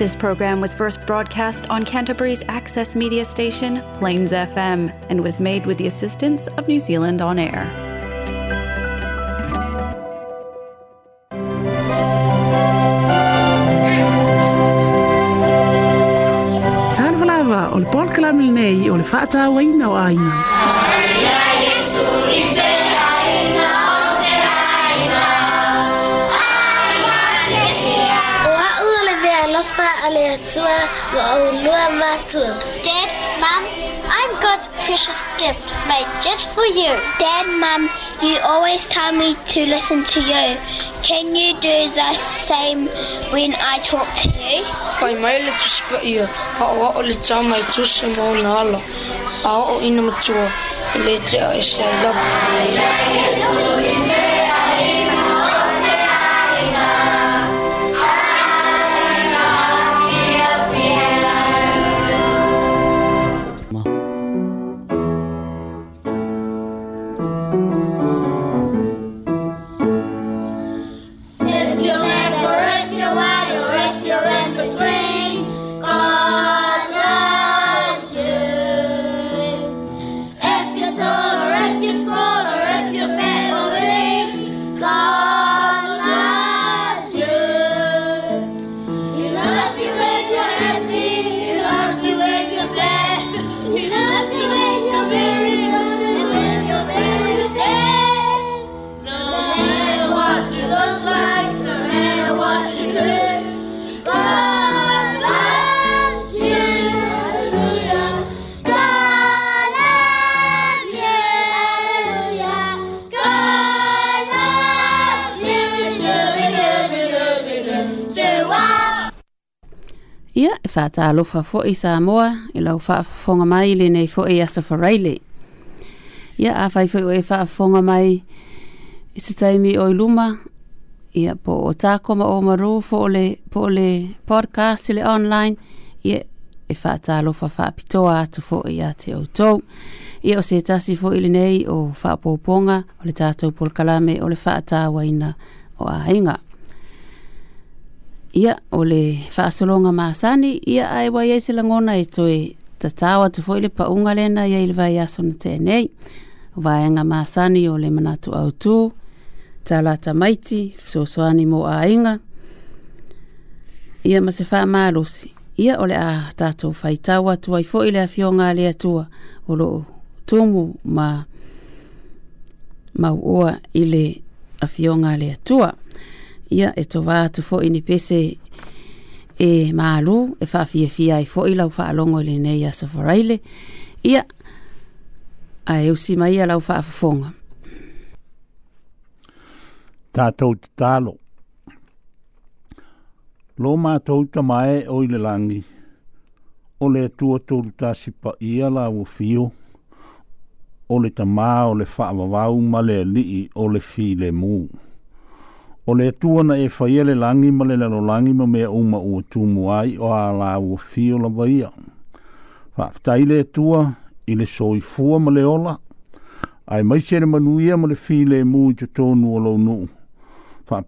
This program was first broadcast on Canterbury's access media station, Plains FM, and was made with the assistance of New Zealand On Air. Tan falava o le polkalame lenei Matzua, Dad, Mom, I'm God's precious gift made just for you. Dad, Mom, you always tell me to listen to you. Can you do the same when I talk to you? Kai mai le tuspa ia, ka o o le tamai tusa mo nala. A o ina matua, le te a I love you. faatalofa foʻi sa moa i lau faafofoga mai lenei foʻi asa faraile ia afai foʻi oe faafofoga mai i se taimi oe luma ia po o takoma o maru po o le podcast i le online ia e faatalofa faapitoa atu foʻi iā te outou ia o se tasi foʻi lenei o faapoopoga o le tatou polokalame o le faatauaina o aiga ia ole le faasologa masani ia ae wai ai se lagona e toe tatau atu foʻi le lena ia i le vaiaso na teanei vaega masani o le manatu aotū talata maiti fesoasoani mo aiga ia ma se faamalosi ia ole le a tatou faitau atu ai foʻi le afioga a le atua o loo tumu ma mauʻua ile le afioga a le atua ia e tova atu foʻi ni pese e malu e fa faafiafia ai foʻi lau faalogo i lenei aso faraile ia ae usi ma ia fonga faafofoga tatou talo lo matou tamae o i le lagi o le atua tolutasi paia lauofio o le tamā o le faavavau ma le alii o le mu o le atua e faia le lagi ma le lalolagi ma mea uma ua tumu ai o ala ua fio lava ia faafetai le atua i le soifua ma le ola ae maise le manuia ma le filemu i totonu o lou nuu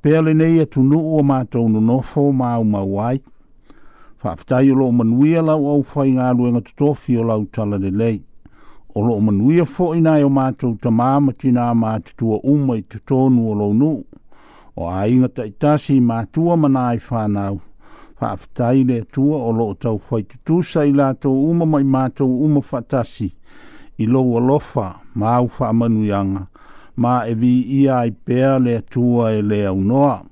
nei lenei atunuu o matou nonofo ma aumau ai faafetai o loo manuia lau au faigaluega totofi o lau tala lelei o loo manuia foʻi nae o matou tamā ma tinā matutua uma i totonu o lou nuu o ainga ta itasi ma tua mana ai whanau. Whaafitai le tua o loo tau whaitutu sai la tō uma mai mātou uma whatasi. I lo lofa mau whaamanuianga. Ma e vi ia ai pēr le tua e le au noa.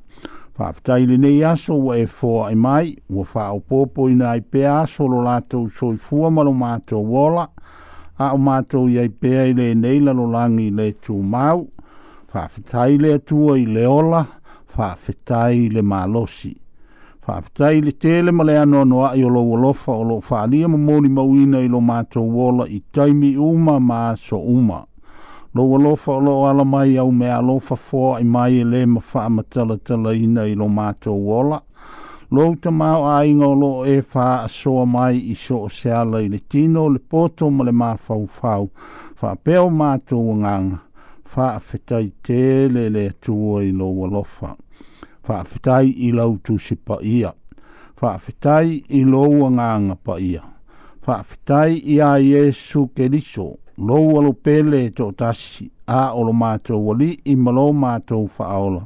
Whaafitai le nei aso wa e fōa e mai. Wa whao pōpō ina ai pēr aso lo lātou soi fua malo mātou wola. A o mātou iai pēr i le neila lo le tū mau faafetai le atua i le ola faafetai le malosi faafetai le tele ma le noa i lou alofa o loo faaalia ma molimauina i lo matou ola i taimi uma ma so uma Lo alofa o loo ala au mea lo fafoa i mai e lē ma faamatalatalaina i lo matou Lo lou tamao aiga o loo e faaasoa mai i so o se ala i le tino le poto ma le mafaufau faapea o matou agaga whaafetai tēle le tuo i lo walofa. Whaafetai i lau tu si pa ia. Whaafetai i lo wanganga pa ia. Whaafetai i a Jesu ke riso. Lo walo pele to tasi. A olo mātou wali i malo mātou whaola.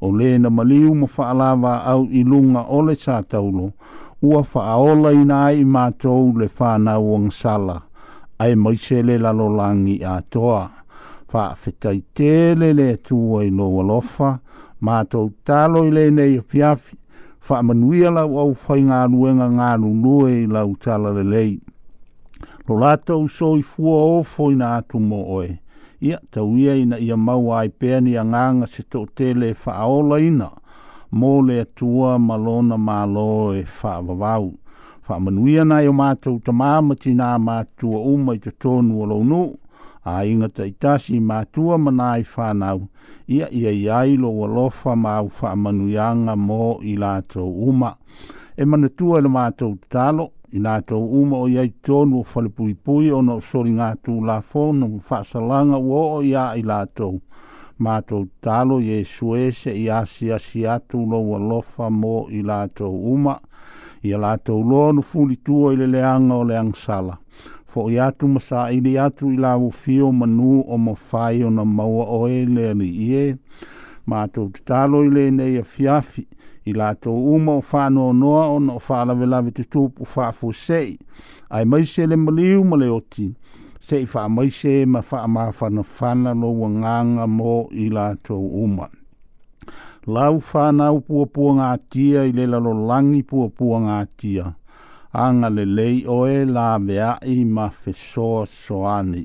O le na maliu ma whaalawa au i lunga ole sa taulo. Ua whaola i nai mātou le whanau ang sala. Ai moisele lalolangi a toa. A toa fa fetai tele le tua i loa lofa, ma to talo i le nei fiafi fa manuia lau au fai ngā nuenga ngā nunue i lau tala le lei. Lo lata uso i fuo ofo i nā atu mo oe, ia tau ia ina ia mau ai peani a nganga se tau tele fa aola ina, mō le atua malona malo e fa avavau. Fa manuia nai o mātou tamāma tina mātua uma i te tonu alaunu, a inga tei tasi mātua mana i whānau, ia ia i ailo wa lofa māu whāmanuianga mō i lātou uma. E mana tua ila mātou tālo, i lātou uma o iai tonu o whalipui pui o no sori ngā tū la fōnu whāsalanga wō o ia i lātou. Mātou tālo e i e suese i asia si atu lo wa lofa mō i lātou uma, ia lātou lōnu fulitua i le leanga o leang fo i atu ma sa i atu i la fio manu o ma fai o na maua o e le ali i e. Ma atu te talo i le nei a fiafi i la to uma o whano o noa o na o whala ve lawe te tūpu whafu sei. Ai mai se le maliu ma le oti. Se i wha mai se ma wha ma whana whana lo wa nganga mo i la to uma. Lau whanau pua ngā tia i le lalo langi pua ngā tia anga le lei o e la vea i ma fesoa soani.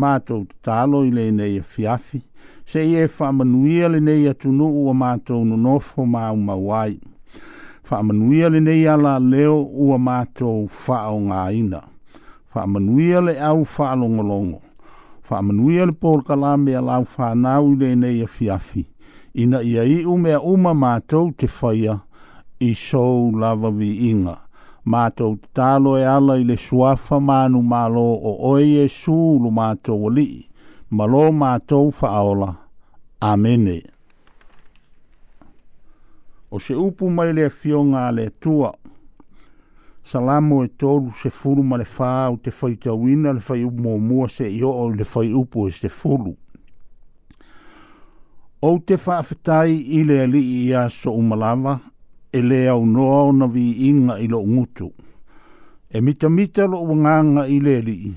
Mātou te talo i le nei e fiafi, se i e whamanuia le nei atunu ua mātou no nofo ma umawai. Whamanuia le nei ala leo ua mātou whao ngā ina. Whamanuia le au whalo ngolongo. Whamanuia le pōrkala mea lau whanau i le nei e fiafi. Ina ia i umea uma mātou te whaia i sou lava vi inga mātou tālo e ala i le suafa manu mālo o oi e sūlu mātou o lii. Malo mātou whaola. Amene. O se upu mai le fionga le tua. Salamo e tolu se furu ma le whāu te whai tauina le whai upu mō mua se i o le whai upu e se furu. O te whaafetai i le ali i aso umalawa, e le au noa ona vi inga i lo ngutu. E mita mita lo wanganga i le li,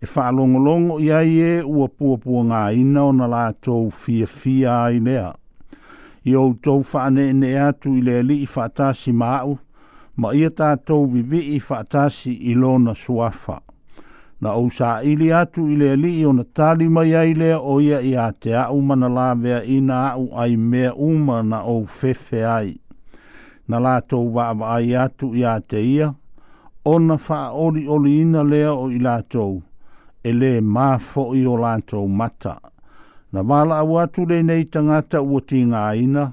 e wha longolongo i ai e ua puapua ngā ina o na lātou fia fia ai lea. I o tau whaane ne atu i le li i whaatasi māu, ma ia tātou vivi i whaatasi i lona suafa. Na o sā ili atu i le li i o na tali mai ai lea o ia i a te au mana lāwea ina au ai mea uma na o fefe ai na lātou wāwaai atu i te ia, ona wha ori ori ina lea o i lātou, e le māfo i o lātou mata. Na wāla au atu le nei tangata ua tī ngā ina,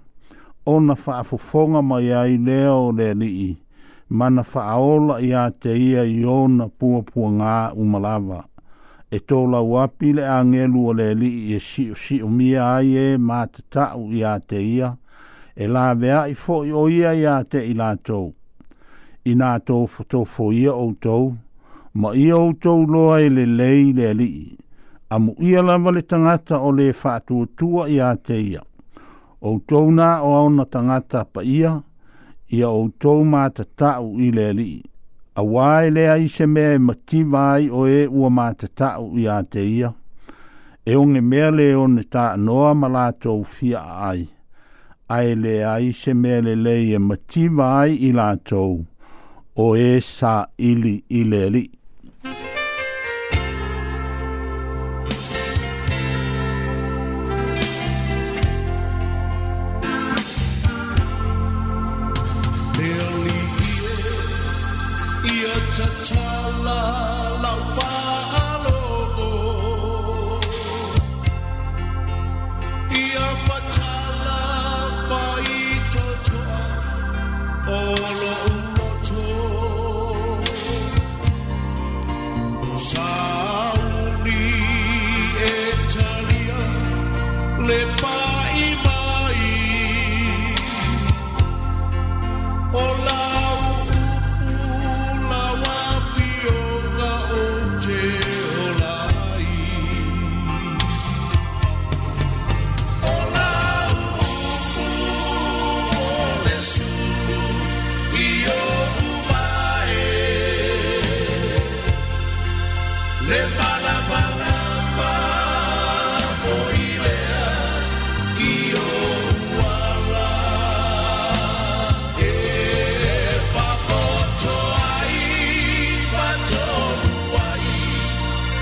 ona wha fonga mai ai lea o le lii, mana wha aola i te ia i ona puapua ngā umalawa. E tō lau api le angelu o le lii e si o si o mia ai e mātatau i te ia, e la vea i fo i o ia ia te i la tou. I nā tou to fo ia o tou, ma ia o tou loa i e le lei le li a mu ia lava le tangata o le whātua tua ia te ia. O tou nā o auna tangata pa ia, ia o tou māta tau i le li a wai e le ai se mea e mati vai o e ua māta tau i a te ia. E onge mea le o ne tā noa malato fia ai ai le ai se mea le lei e ai i o e sa ili ili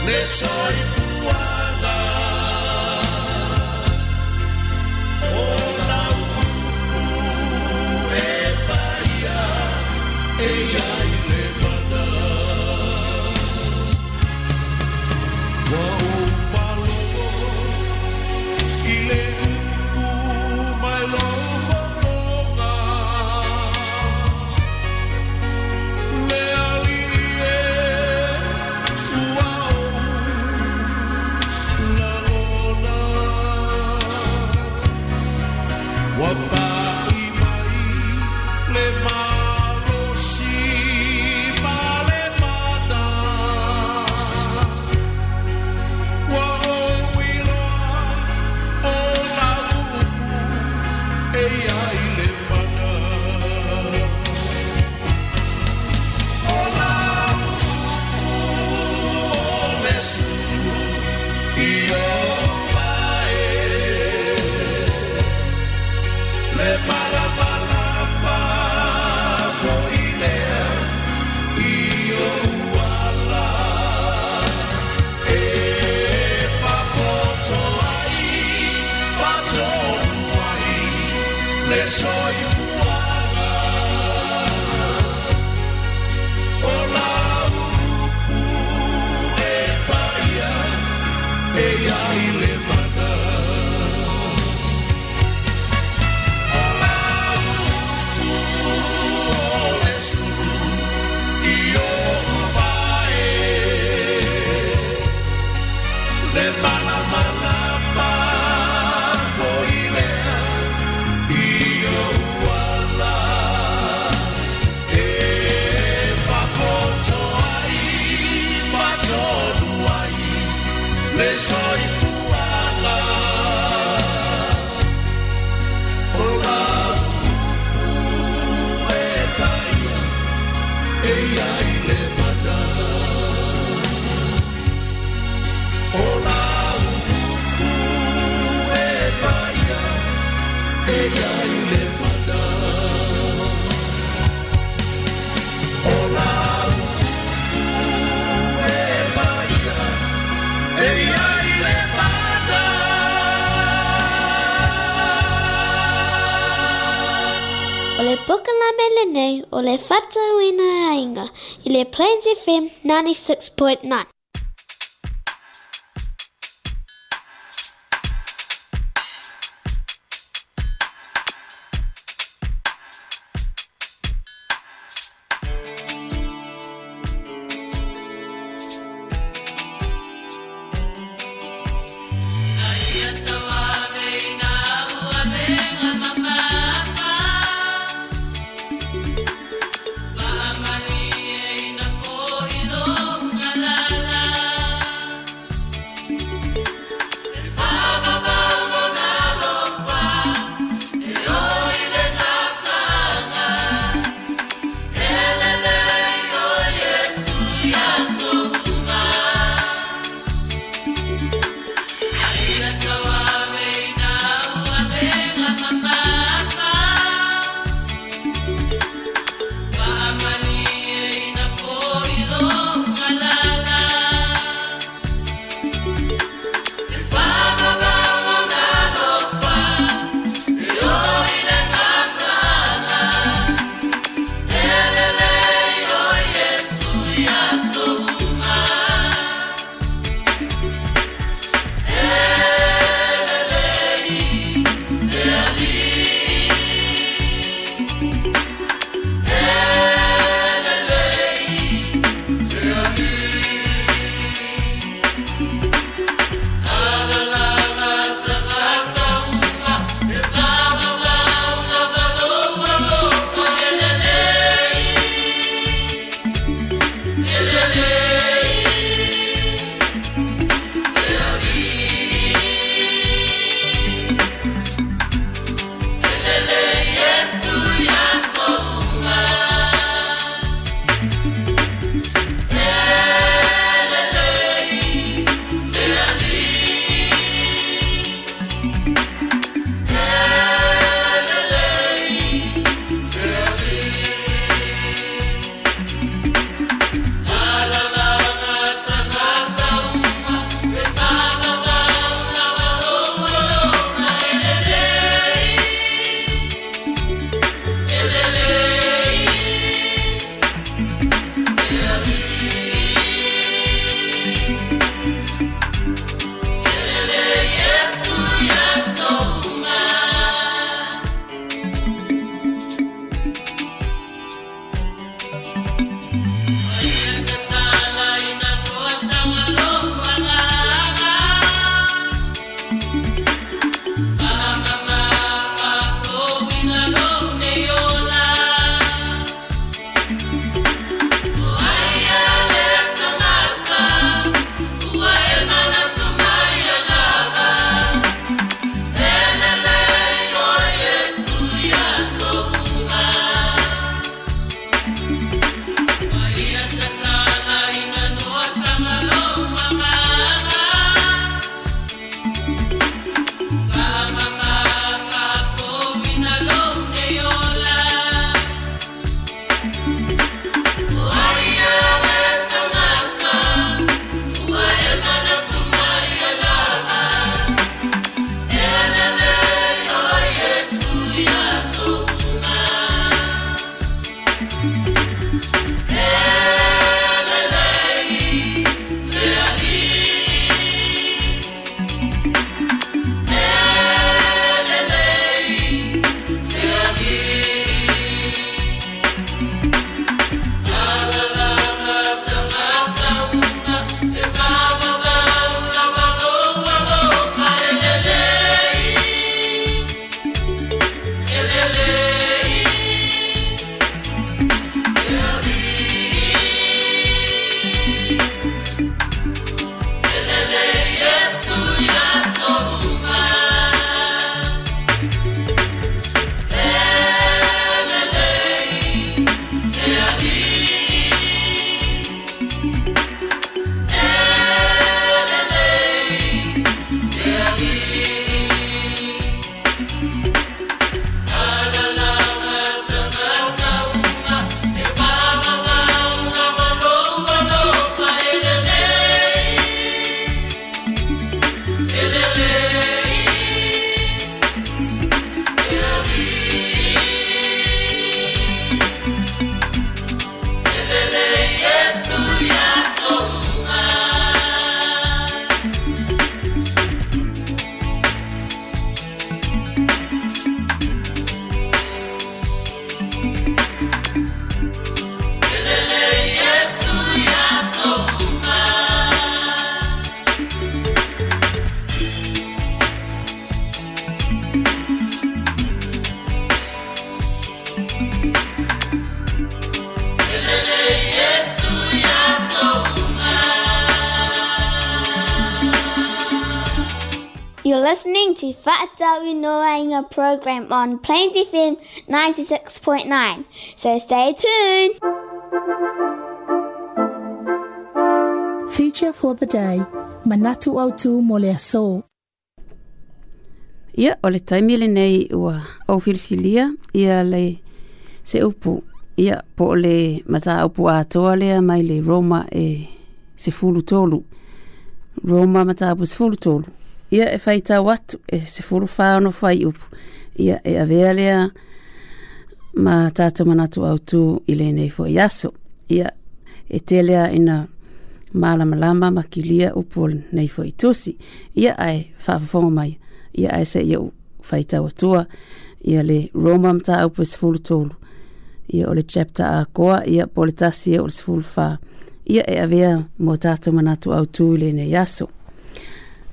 me chore FM 96.9. program on Plains FM 96.9. So stay tuned. Feature for the day, Manatu Autu Mole Aso. Ia, o le taimi le nei ua au filfilia, ia le se upu. Ia, po le maza upu atoa lea mai le Roma e se fulu tolu. Roma maza upu se fulu tolu ia e faita watu e se furu whaono whai upu ia e avea lea ma tātou manatu au tū i le nei fo iaso ia e te lea ina malama lama ma ki lia upu nei fo i tusi ia ai whaafafongo mai ia ai se ia u faita watua ia le Roma mta au pu se furu tolu ia o le chapter a koa ia pole tasi ia e o le se furu whaa ia e avea mo tātou manatu au tū i le nei iaso ia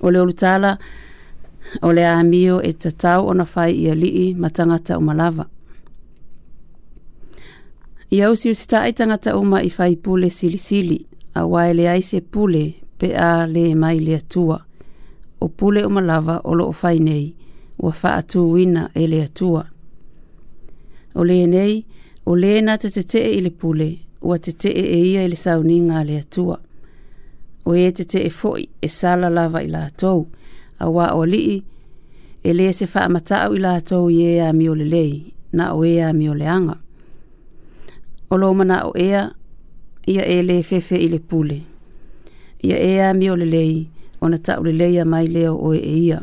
o le olutala o le amio e tatau ona fai ia lii ma tangata uma lava ia usi usi taʻi tagata uma i fai pule silisili auā e leai se pule pe a lē mai le atua o pule uma lava o loo fai nei ua faatūina e le atua o lenei o lē na tetetee i le pule ua tetee e ia i e le le atua o e te te e foi e sala lava i lātou, a wā o lii, e le se wha amatau i lātou i ea mi ole lei, na o ea mi ole anga. O lo mana o ea, ia e le fefe i le pule. Ia ea mi ole lei, o na tau le leia mai leo o e ia.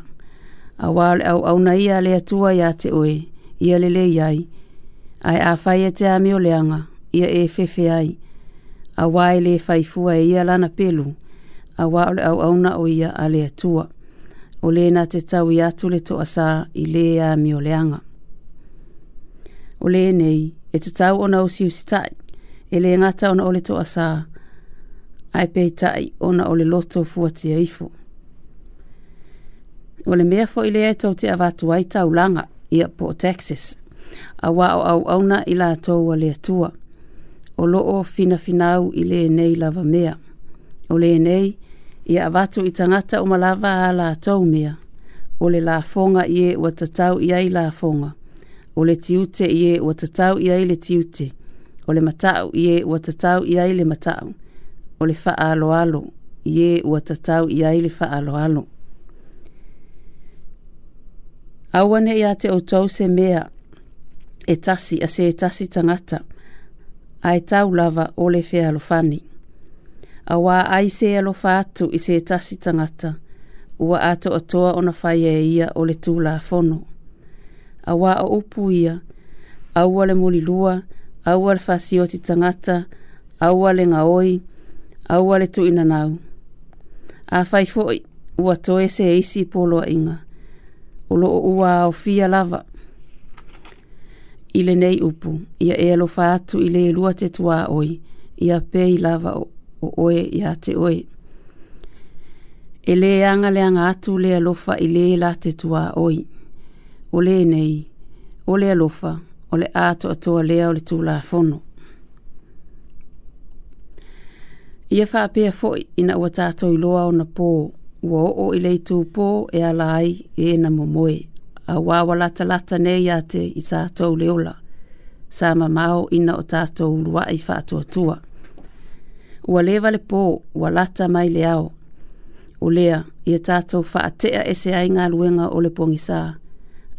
A wā le au au na ia le atua ia te oe, ia le lei ai. Ai a whai e te a mi ole anga, ia e fefe ai. A wā e le faifua e ia lana pelu, ia a wā ole au auna o ia a lea tua. O le na te tau i atu le to asā i lea mi o leanga. O le nei, e te tau ona o siu sitai, e le ngata ona o le to asā, a e pei tai ona o le loto fuatia ifo. O le mea fo i lea e tau te avatu ai tau langa i a Port Texas, a wā o au auna i la tau a lea tua. O loo fina finau i le nei lava mea. O le nei, e ia avatu i tangata o malava a la tau mea. O le la fonga i e ua tatau i ai la fonga. O le tiute i e ua tatau i ai le tiute. O le matau i e ua tatau i ai le matau. O le faa alo alo i e ua tatau i ai le faa alo alo. Awane i ate o tau se mea e tasi a se e tasi tangata. A e tau lava o le fea alofani a wā ai se alo fātu i se tasi tangata, ua ato atoa o na whai e ia o le tū la fono. A wā a upu ia, a ua le muli lua, a ua le whasi o ti tangata, a ua le ngā oi, a ua le tū ina nau. A whai fōi, ua toe se eisi i pōloa inga, o lo o ua o fia lava. Ile nei upu, ia e alo fātu i le lua te tuā oi, ia pei lava o o oe i a te oe. E le anga le anga atu le alofa i le la te tua oi. O le nei, o le alofa, o le ato atoa lea o le tū la fono. Ia wha apea fo'i ina ua tātou loa o na pō, ua o i lei tū pō e ala ai e na momoe. A wawa lata lata nei a te i tātou leola, sa ma mau ina o tātou lua i wha atua tua ua leva le pō ua lata mai le ao. O lea, ia tātou whaatea e se ai ngā luenga o le pōngisā,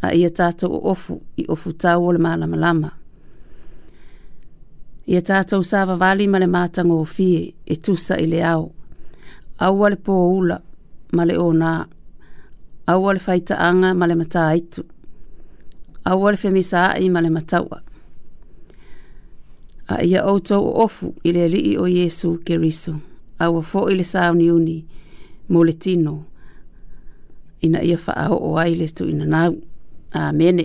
a ia tātou o ofu i ofu tau o le mālama lama. Ia tātou sāwa wali ma le mātango o fie e tusa i le ao. Aua le pō ula ma le o nā. Aua le faita anga ma le mata aitu. Aua le femisa ai ma le mataua a ia outou o ofu i le alii o iesu keriso aua foʻi le sauniuni mo le tino ina ia faaoʻo ai le tuʻinanau amene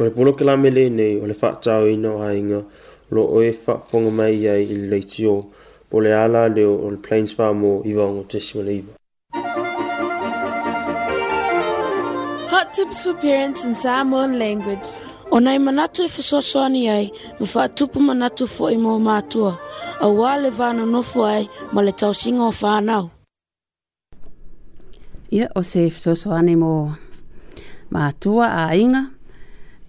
o le polo ke la o le o lo oe mai i le po le ala leo o le plains le hot tips for parents in samoan language onai manatu e fesoasoani ai ma faatupu manatu foʻi mo matua auā le vanonofo ai ma le tausiga o fanau ia o se fesoasoani mo matua aiga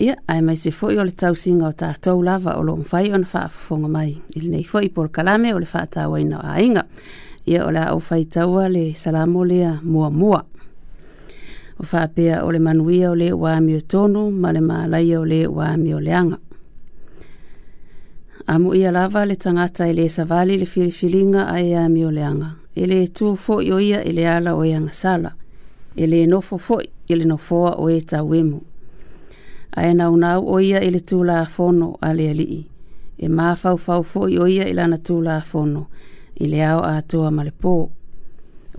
ia ae mai se foʻi o le tausiga o tatou lava o loom fai ona faafofoga mai i lenei foʻi po kalame o le faatauaina o aiga ia o le a ou faitaua le salamo lea mua. o faapea o le manuia o le ua amio tonu ma le malaia o le ua amio leaga lava le tagata ele lē savali le filifiliga ae leanga. Ele e tū foʻi o ia i le ala o e agasala e nofo foʻi i le nofoa o e tauemu ae na unau o ia i le tulafono a le alii e mafaufau foʻi o ia i lana tulafono i le ao atoa ma le pō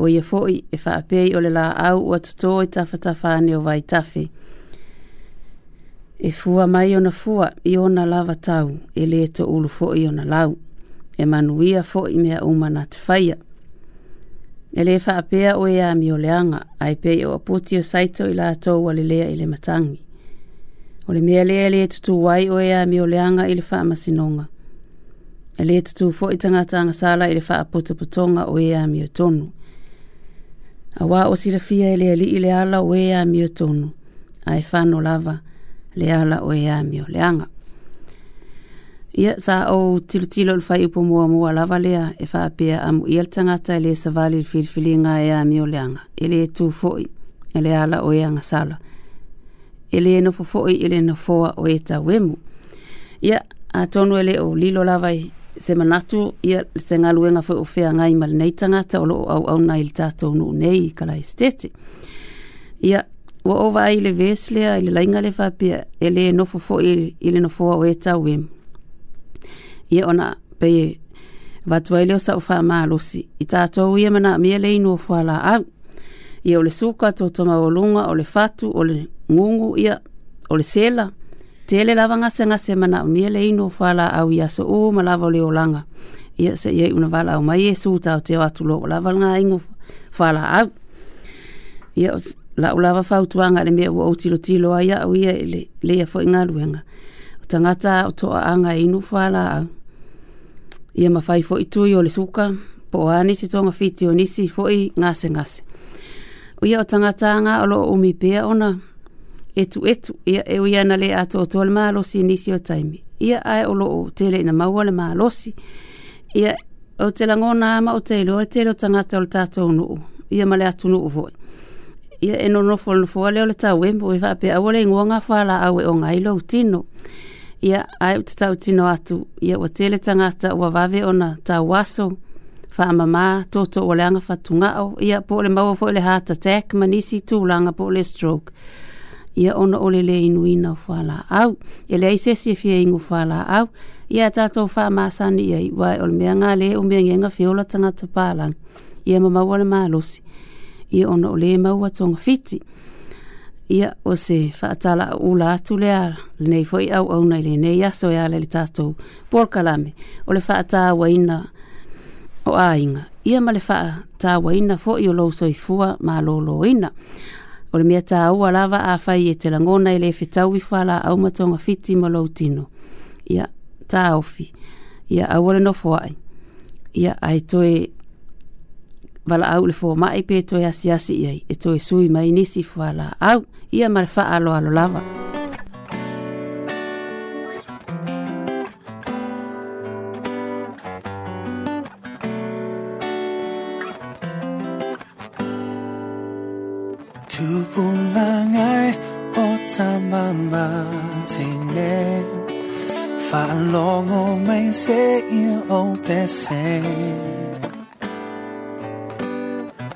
o ia foʻi e faapei o le laau ua totō i tafatafa ane o vaitafe e fua mai ona fua i ona lava tau e lē toʻulu foʻi ona lau e manuia foʻi mea uma na te faia e lē faapea o ē amioleaga ae pei o aputi o saito i latou a lelea i le matagi o le mea lea le tutu wai o ea mi o leanga i le wha amasinonga. E le tutu fo i tangata anga sala i le wha apotapotonga o ea mi o tonu. A wā o sirafia e le ali i le ala o ea mi o tonu. A e whano lava le ala o ea mi o leanga. Ia sa o tilo tilo le whai upo mua mua lava lea e wha apea amu i al tangata i le savali i le whirifili ngā ea mi o leanga. E le tutu fo i e le ala o ea ngasala. sala e le no fo foi e le foa o eta wemu. Ia, a tonu ele o lilo lavai se manatu ia se ngaluenga fo o fea ngai mal nei tangata o lo au au nai le tatou nu nei kala estete. Ia, wa o vai le veslea e le lainga le fapia e le no fo foi e foa o eta wemu. Ia ona peye, Vatuai leo sa ufa maa losi. Ita atou ia mana mia leinu ufa la au ia o le suka tō toma o lunga, o le fatu, o le ngungu ia, o sela. Te lava ngase ngase mana o mie ino whala au ia so o ma lava olanga. Ia se ia una vala au mai e suta o te watu lo o lava ngā ingo whala au. Ia la o lava whautuanga le mea ua o tilo a ia au ia le, le ia fwoi ngā O tangata o toa anga e inu au. Ia ma whai fwoi tui o le suka po ani si tonga fiti o nisi fwoi ngase ngase ia o tangata ngā alo o mi pēa ona. Etu etu, ia e uia na le ato o tole maa losi nisi o taimi. Ia ai o loo te le na maua le maa losi. Ia o te lango nā ama o te ilo, e te leo tangata o le tātou nuu. Ia male atu nuu voi. Ia eno no fo no fo ale o le tau embo i e whape a wale ingoa ngā whala awe o ngai lo tino. Ia ai o te tau tino atu. Ia o te le tangata o wa vave o tau waso fa mama toto o leanga whatunga o ia po le maua fo le heart attack manisi tū langa po le stroke ia ona o le le inu ina o whala au e le aisesi e fia ingu whala au ia tātou whaamasani ia wai o le mea ngā le o mea ngenga whiola tangata pālang ia ma maua le mālosi ia ona o le maua tonga fiti ia o se whaatala a ula atu le ala nei fo i au au nei le nei aso e ala le tātou porkalame o le whaatawa ina ina o ainga ia male faa ta waina fo i lo so ifua ma lo lo ina o le mea ta ua lava a fai e te langona i le fitau i fala au matonga fiti ma lau tino. Ia ta ofi. Ia au ale nofo ai. Ia ai toe wala au le fua mai pe toe asiasi iai. E toe sui mai nisi fala au. Ia ma le alo alo lava. 慢慢情呢，煩惱我未識要得醒。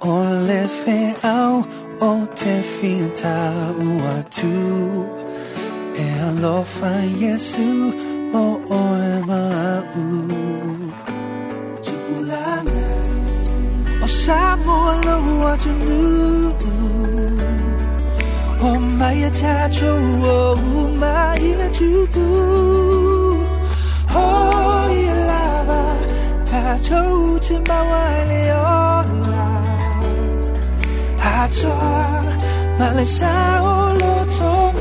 On le fait out, on te finta ua tu. E alo fa Yesu mo oe mau. Tupulana. O sa mo alo ua tu nu. Oh my touch, oh my 주부 Oh you love 이 lava 다쳐오지 마와래요 하죠 말레샤올로 정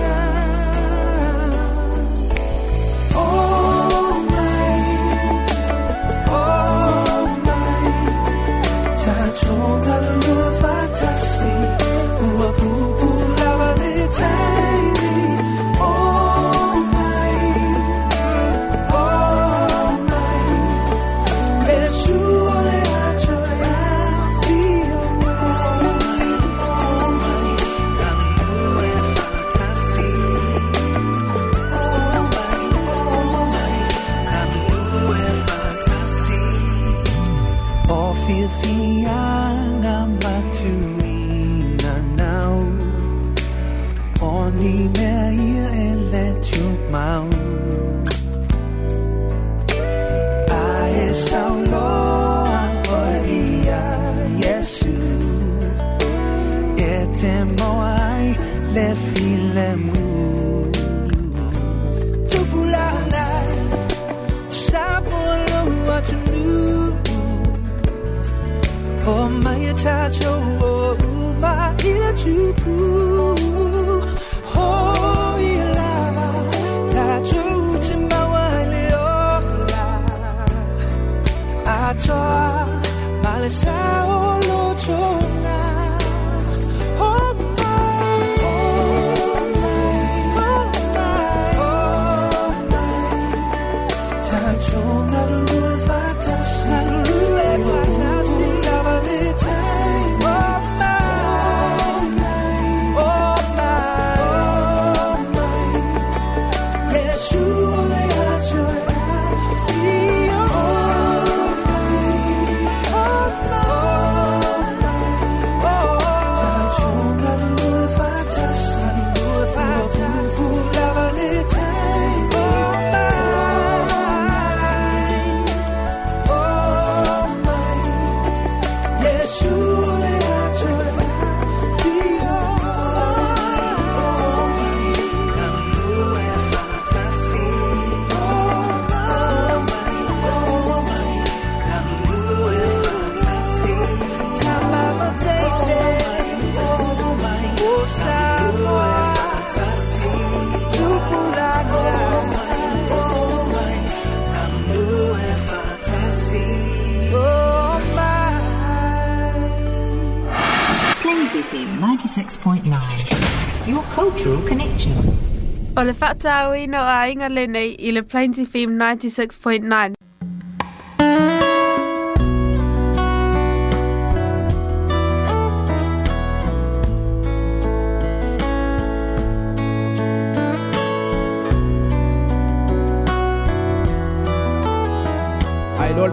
tau ino a inga lenei i le Plainty FM 96.9.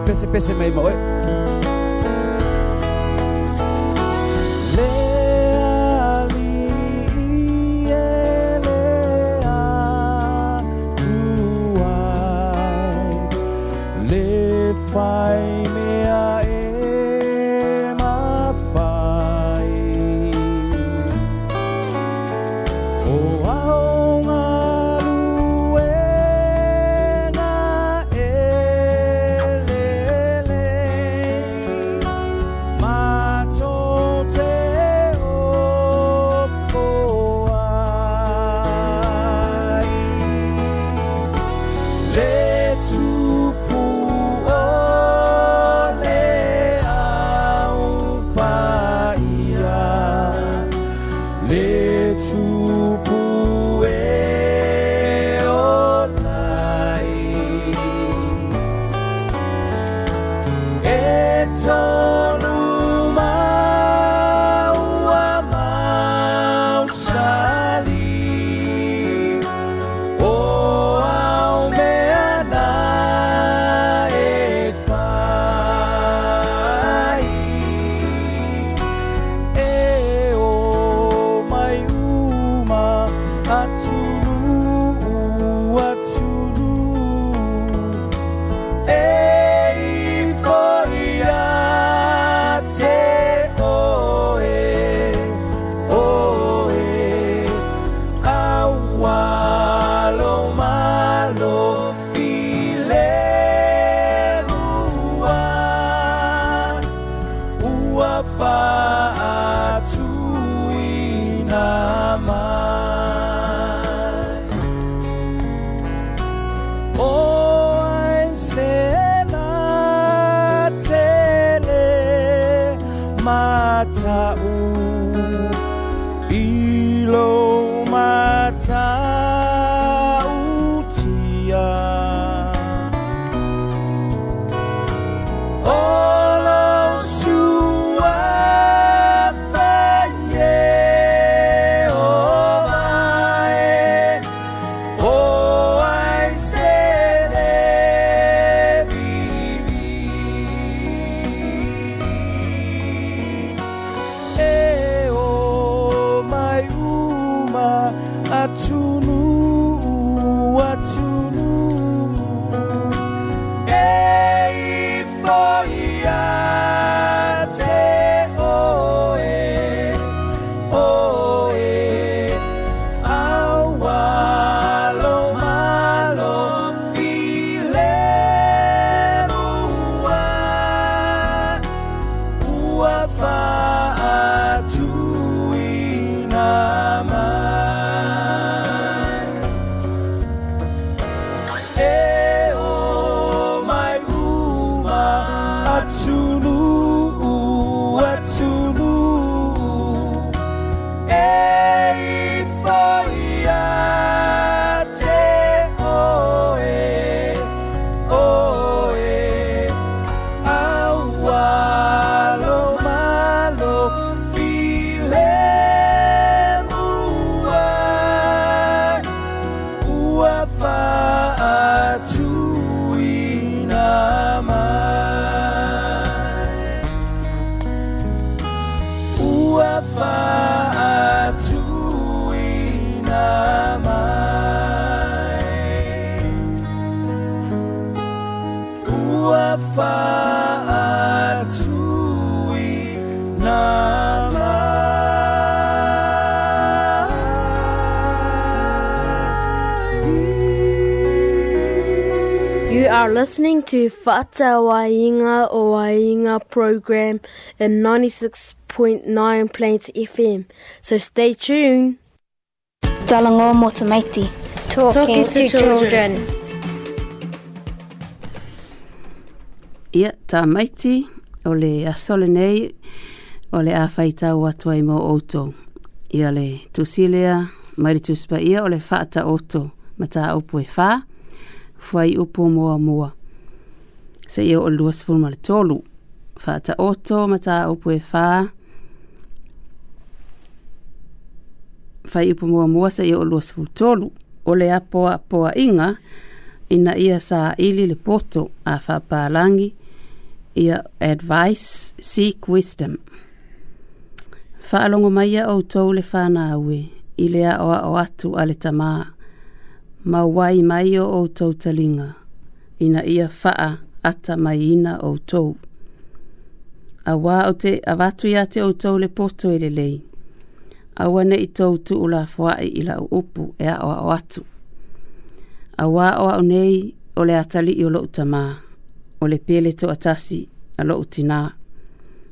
pese pese mai mo eh You are listening to Fata Wainga o Wainga program in 96.9 Plains FM. So stay tuned. Dalango Motumaiti. Talking, Talking to, to children. children. ia tā maiti o le asole nei o le awhaita o atuai mō oto. Ia le tusilea maire tuspa ia o le whaata oto ma tā upu e whā, whai upu o mua mua. Se ia o luas fulma le tolu, whaata oto ma tā upu e whā, whai upu mua mua se ia o luas fulma tolu, o le apoa poa inga, ina ia sa ili le poto a whapalangi, langi, ia advice seek wisdom. Whaalongo mai au tau le whanaue i lea o a o atu a le tamā. Ma wai mai o au tau talinga ina ia faa ata mai ina o tau. A wā o te avatu ia te au tau le poto e le lei. A wane i tau tu ula fwai i la upu e a o a o atu. A wā o au nei o le atali i o lo utamaa o le pele to atasi a lo utina.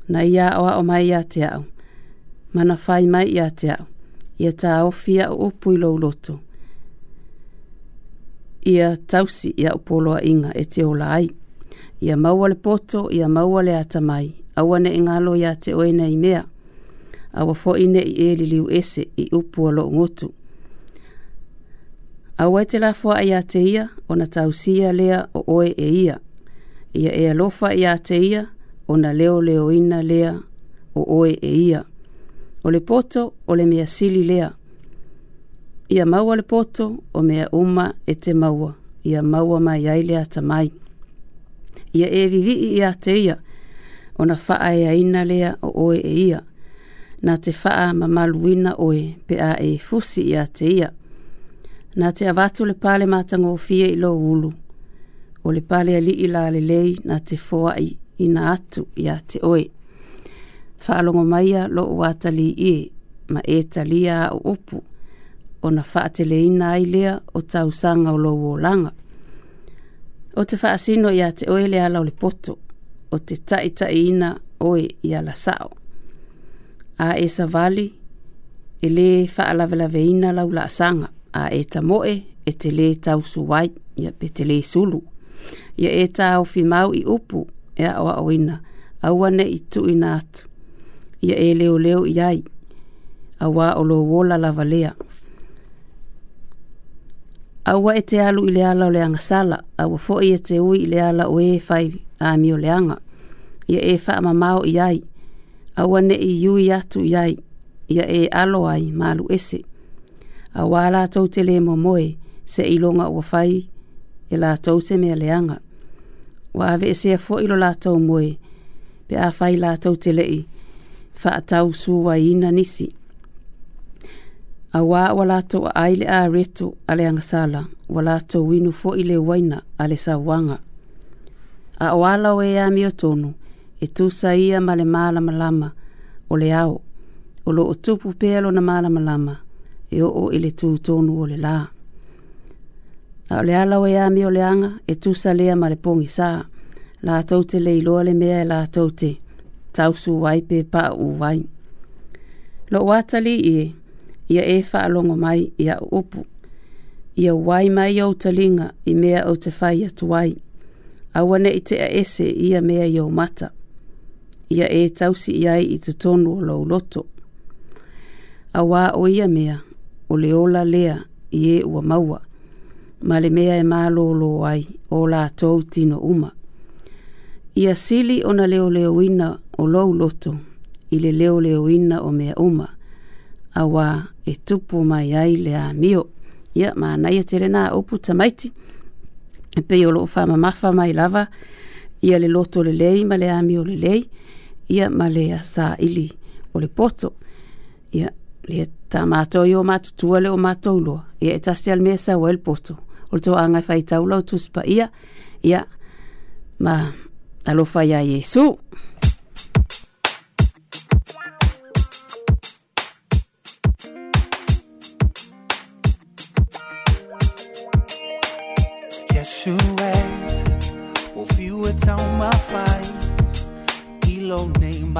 Na ia awa o mai ia te au. Mana fai mai ia te au. Ia ta o fia o upu i loto. Ia tausi ia upoloa inga e te ola ai. Ia maua le poto, ia maua le ata mai. Awa ne ingalo ia te oena i mea. Awa fo ine i e li liu ese i upu lo ngotu. Awa e te lafua ia te ia, ona tausia lea o oe e Ia ia e alofa ia te ia, o na leo leo ina lea, o oe e ia. O le poto, o le mea sili lea. Ia maua le poto, o mea uma e te maua. Ia maua mai ai lea ta mai. Ia e vivi ia te ia, o na faa ea ina lea, o oe e ia. Na te faa mamaluina oe, pe a e fusi ia te ia. Na te avatu le pale matango o fie i lo ulu o le pale ali ila le lei na te foa i ina atu i a te oe. Whaalongo maia lo o atali i e, ma e talia o opu, o na whaatele ina ai lea o tau sanga o loo o langa. O te whaasino i a te oe le ala o le poto, o te tai tai ina oe i ala sao. A e sa vali, e le whaalavelave ina laula sanga, a e moe e te le tau suwai, ia pe te le sulu ia e tā o fi mau i upu e a oa oina, a ua ne i tu i nātu. Ia e leo leo i ai, a o lo wola lava lea. A ua e te alu i le ala o leanga sala, a fo i e te ui i le ala o e fai a mi o leanga. Ia e wha ama mau i ai, a ua ne i yui atu i ai, ia e alo ai malu ese. A wala tau te le mo moe, se ilonga ua fai, e la tau se mea leanga. Wa ave e sea fo ilo la tau moe, pe a fai la tau te lei, fa a tau su wa ina nisi. A wā wa la tau a aile a reto a leanga sala, wa la tau winu fo ile waina a le sa wanga. A o ala o e a mi tonu, e tu sa ia ma le maala malama, o le ao, o lo o tupu pēlo na maala malama, e o o ile tu tonu o le laa a o le ala o ia o le anga e tusa lea ma le pongi sā. La taute le iloa le mea e la taute. Tausu wai pe pa u wai. Lo watali i e, ia e wha alongo mai ia upu. Ia wai mai au talinga i mea au te whai atu wai. Awane i te a ese ia mea iau mata. Ia e tausi i ai i tu tonu o lau loto. A wā o ia mea, o le ola lea i e ua maua. ma le mea e malōlō ai o latou tino uma ia sili ona leoleoina o lou loto i le leoleoina o mea uma auā e tupu mai ai le amio ia manaia tere lenā upu tamaiti e pei o loo mafa mai lava ia le loto lei ma le le lei, ia ma le asaili o le poto ia le tamatoi o matutua le o matou loa ia e tasi ale mea le poto o to anga fai tau lau tu spa ia ia ma alofa ia Yesu Yeshua, will you it's on my fight, kilo name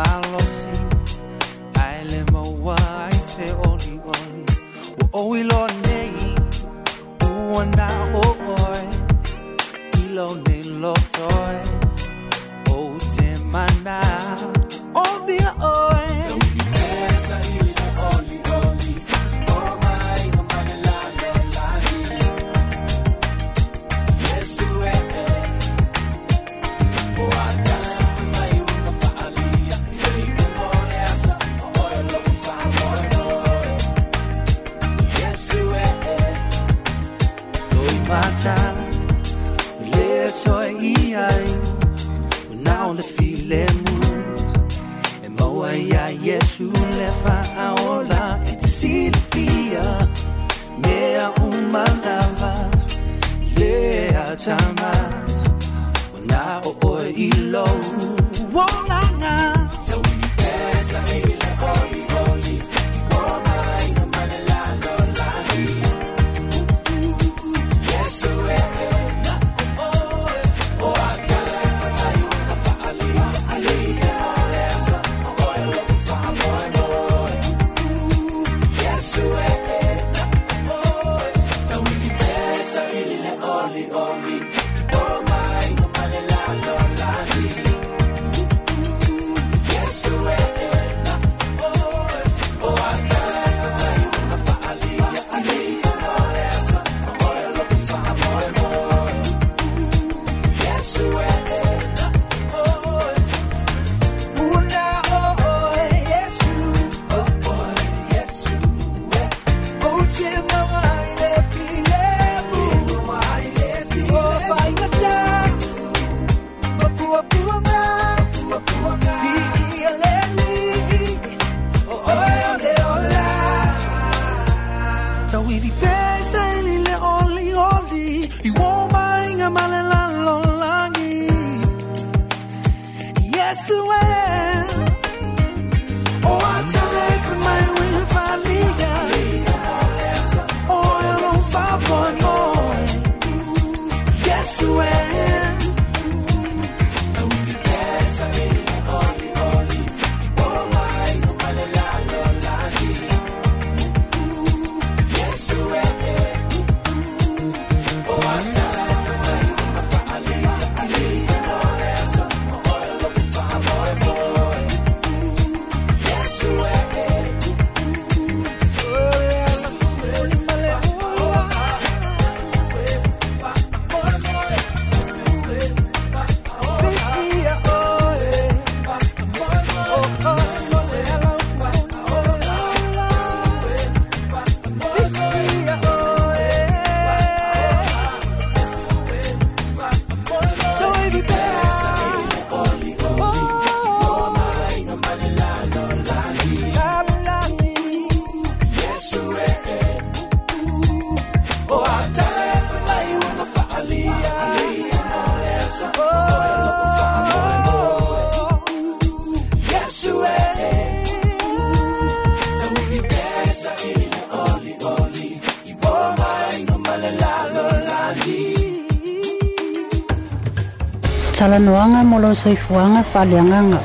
Talanoanga Molosoifuanga Falianganga,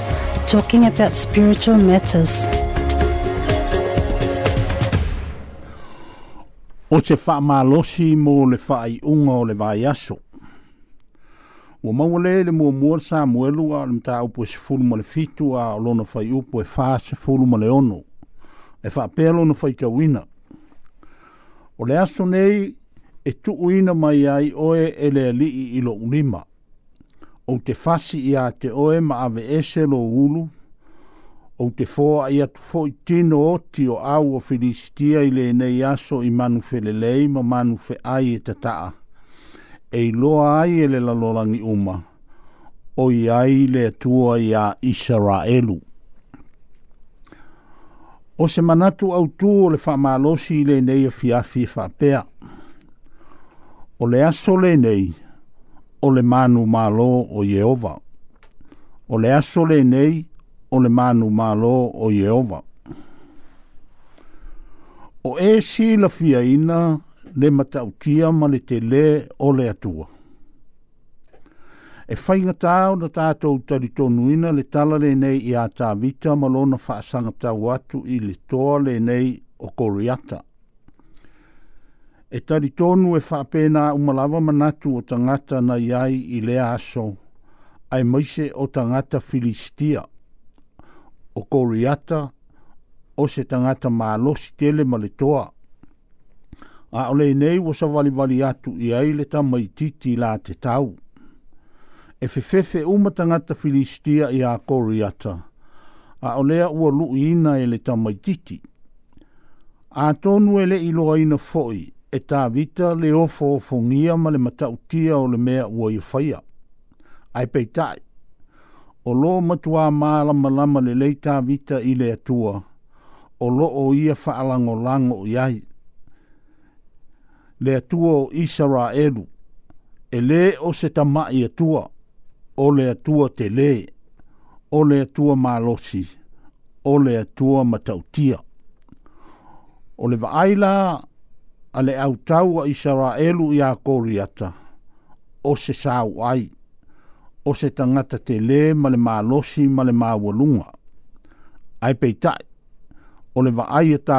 talking about spiritual matters. O te whaamalosi mō le whaaiunga o le vaiaso. Ua maua le le mua mua sa muelu a le mta upo e sefulu ma le fitu a o lona whai upo e wha sefulu ma le ono. E whaapelo na whai tawina. O le aso nei e tuuina mai ai oe e le lii ilo ulima. o te fasi ia te oe ma ave ese lo ulu, o te foa ia tu foi tino o ti o au o filistia i le nei aso i manu felelei ma manu fe ai e tataa. E loa ai e le lalolangi uma, o i ai le tua i a Israelu. O se manatu au tu o le whamalosi i le nei o e fiafi e whapea. O le aso le nei, o le manu malo o Yehova. O le aso le nei o le manu malo o Yehova. O e si la fia ina le mataukia ma le tele o le atua. E whainga tāo na tātou tari ina le tala le nei i a tāwita ma lona whaasanga tāo atu i le toa le nei o koriata e tari tonu e whapena umalawa manatu o tangata na iai i lea aso, ai maise o tangata Filistia, o Koriata, o se tangata maalosi tele maletoa. A ole nei wasa wali wali atu i aile ta mai titi la te tau. E fefefe uma tangata Filistia i a Koriata, a olea ua luina i e ele ta mai A tonu ele ilo aina foi, e tā vita le ofo o fungia ma le matautia o le mea ua i whaia. Ai pei tai. O lo matua māla malama le lei tā vita i le atua. O lo o ia whaalango lango i ai. Le atua o Isara edu, E le o se tamai atua. O le atua te le. O le atua mālosi. O le atua matautia. O le vaaila ale au tau a Israelu i a koriata. O se sāu ai. O se tangata te le ma le mālosi ma le mawalunga. Ai pei tai. O le vaai e tā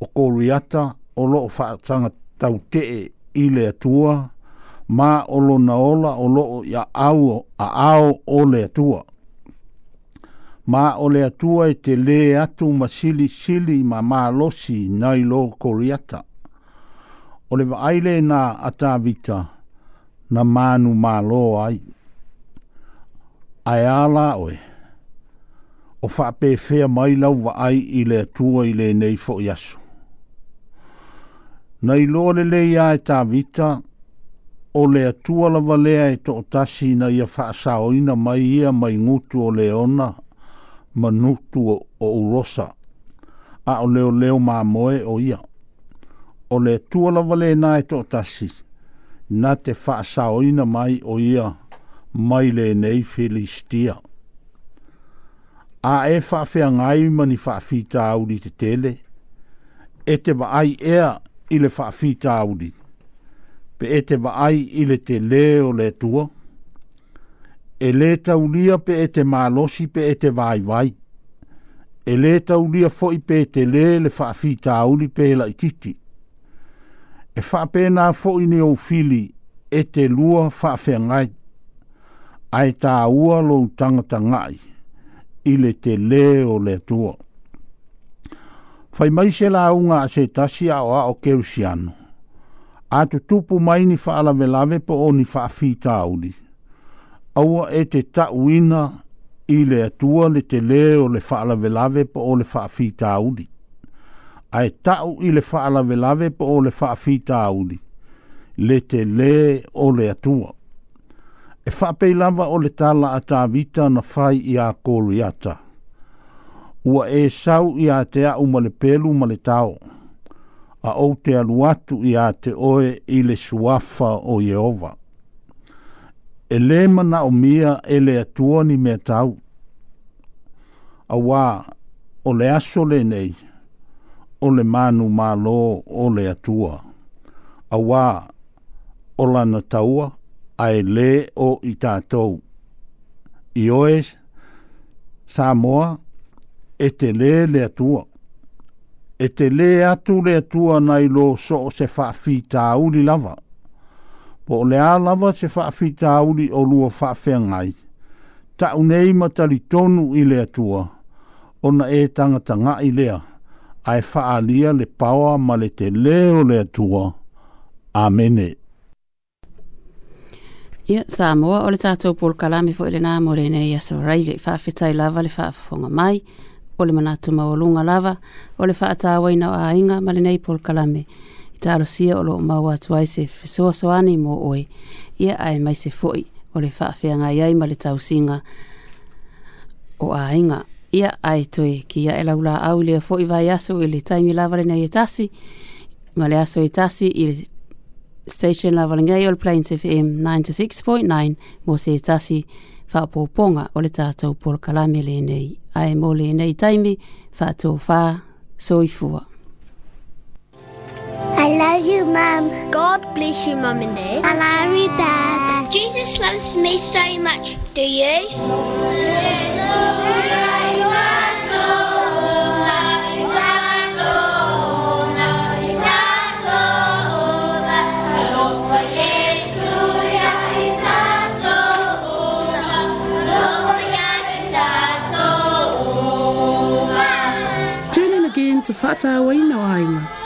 O koriata o loo whaatanga tau te e i le atua. Ma o lo naola o loo ia a ao o le atua ma ole le atua e te le atu ma sili sili ma mālosi nai lo koriata. O le vaaile nā atavita na manu mālo ai. Ai ala oe. O whapewhea mai lau vaai i le atua i le nei fo yasu. Nai lo le le ia e tavita o le atua lava lea e to tasi na ia whaasaoina mai ia mai ngutu o le ona manutu o urosa a o leo leo mā moe o ia. O le tua vale nā e tō tasi, nā te whaasa ina mai o ia mai le nei Filistia. A e whaafea ngai mani whaafita auri te tele, e te wa ai ea ile le whaafita auri, pe e te wa ai ile le te leo le tua, e le taulia pe e te malosi pe e te vai vai. E le taulia foi pe te le le whaafi tauli pe la ikiti. E whaapena foi ne o fili e te lua whaafea ngai. Ai tā ua lo tangata ngai. I le te le o le tua. Whai mai se la unga a se tasi a o a o keusiano. A tu tupu mai ni whaalave lave po o ni whaafi tauli. uli aua e te tauina i le atua le te lē o le faalavelave po o le faafitauli ae taʻu i le faalavelave po o le faafitauli le te lē o le atua e faapei lava o le talaa tavita na fai iā koliata ua e sau iā te aʻu ma le pelu ma le tao a ou te alu atu iā te oe i le suafa o ieova e le mana o mea e le atua ni mea tau. Awa, o le aso le nei, o le manu malo o le atua. Awa, o lana taua, a e le o i tātou. I oe, Samoa, e te le le atua. E te le atu le atua nai lo so o se faa fi tāuli lava po o le alava se whaafita auri o lua whaafengai. Ta unei matali tonu i lea tua, na e tangata ngā i lea, ai whaalia le paua ma le te leo lea tua. Amene. Ia, yeah, o le tātou pol kalame fo ele nā more ne i aso rei le whaafetai lava le whaafafonga mai, o le manatuma o lunga lava, o le whaatawaina o a inga ma le nei pol kalame i taro sia o loo maua atu ai se fesoa soani mō oe ia ai mai se foi o le whaafea ngai ai ma le tau singa o a inga. Ia ai toi ki ia e laula au lea foi vai aso i le taimi lavare nei e tasi ma le aso e tasi i le station lavare ngai o le Plains FM 96.9 mo se e tasi whaapoponga o le tātou polo kalame le nei. Ai mo le nei taimi whaato whaa soifua. I love you, Mom. God bless you, Mom and Dad. I love you, Dad. Jesus loves me so much. Do you? in again to Fata Wainawainga